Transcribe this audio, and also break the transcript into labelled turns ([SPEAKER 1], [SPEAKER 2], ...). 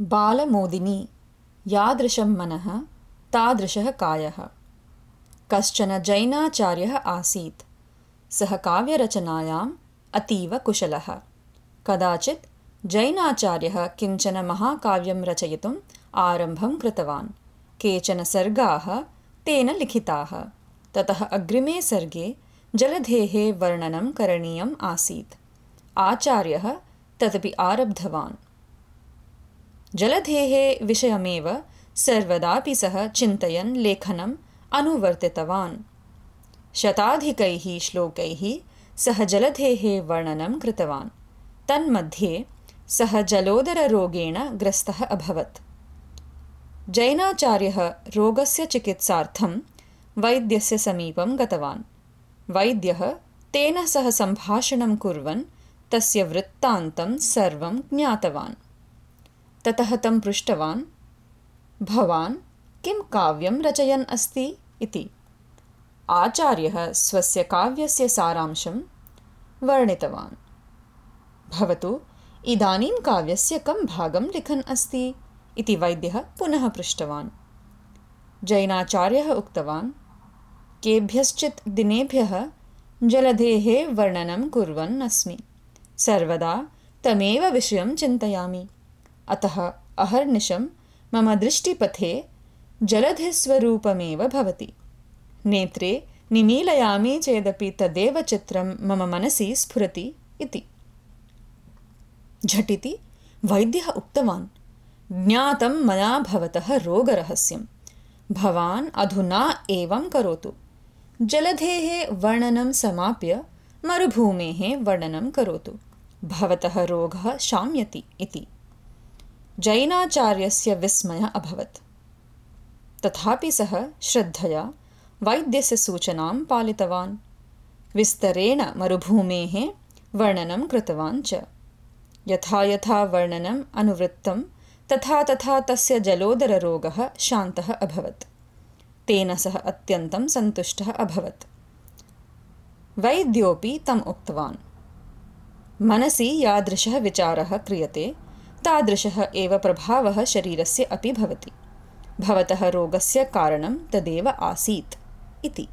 [SPEAKER 1] बालमोदिनी यादृशं मनः तादृशः कायः। कश्चन जैनाचार्यः आसीत्। सः काव्यरचनायाम् अतीव कुशलः। कदाचित् जैनाचार्यः किञ्चन महाकाव्यं रचयितुम् आरम्भं कृतवान्। केचन सर्गाः तेन लिखिताः। ततः अग्रिमे सर्गे जलधेः वर्णनं करणीयम् आसीत्। आचार्यः तदपि आरब्धवान् जलधेः विषयमेव सर्वदापि सः चिन्तयन् लेखनम् अनुवर्तितवान्। शताधिकैः श्लोकैः सः जलधेः वर्णनं कृतवान्। तन्मध्ये सः जलोदररोगेण ग्रस्तः अभवत्। जैनाचार्यः रोगस्य चिकित्सार्थं वैद्यस्य समीपं गतवान्। वैद्यः तेन सह सम्भाषणं कुर्वन् तस्य वृत्तान्तं सर्वं ज्ञातवान् ततः तं पृष्टवान् भवान् किं काव्यं रचयन् अस्ति? इति। आचार्यः स्वस्य काव्यस्य सारांशं वर्णितवान्। भवतु इदानीं काव्यस्य कं भागं लिखन् अस्ति? इति वैद्यः पुनः पृष्टवान्। जैनाचार्यः उक्तवान् केभ्यश्चित् दिनेभ्यः जलधेः वर्णनं कुर्वन् अस्मि। सर्वदा तमेव विषयं चिन्तयामि अतः अहर्निशं मम दृष्टिपथे जलधिस्वरूपमेव भवति। नेत्रे निमीलयामि चेदपि तदेव चित्रं मम मनसि स्फुरति इति। झटिति वैद्यः उक्तवान् ज्ञातं मया भवतः रोगरहस्यं। भवान् अधुना एवं करोतु। जलधेः वर्णनं समाप्य मरुभूमेः वर्णनं करोतु। भवतः रोगः शाम्यति इति जैनाचार्यस्य विस्मयः अभवत्। तथापि सः श्रद्धया वैद्यस्य सूचनां पालितवान्। विस्तरेण मरुभूमेः वर्णनं कृतवान् च। यथा यथा वर्णनम् अनुवृत्तं तथा तथा तस्य जलोदररोगः शान्तः अभवत्। तेन सः अत्यन्तं सन्तुष्टः अभवत्। वैद्योऽपि तम् उक्तवान्। मनसि यादृशः विचारः क्रियते तादृशः एव प्रभावः शरीरस्य अपि भवति। भवतः रोगस्य कारणं तदेव आसीत् इति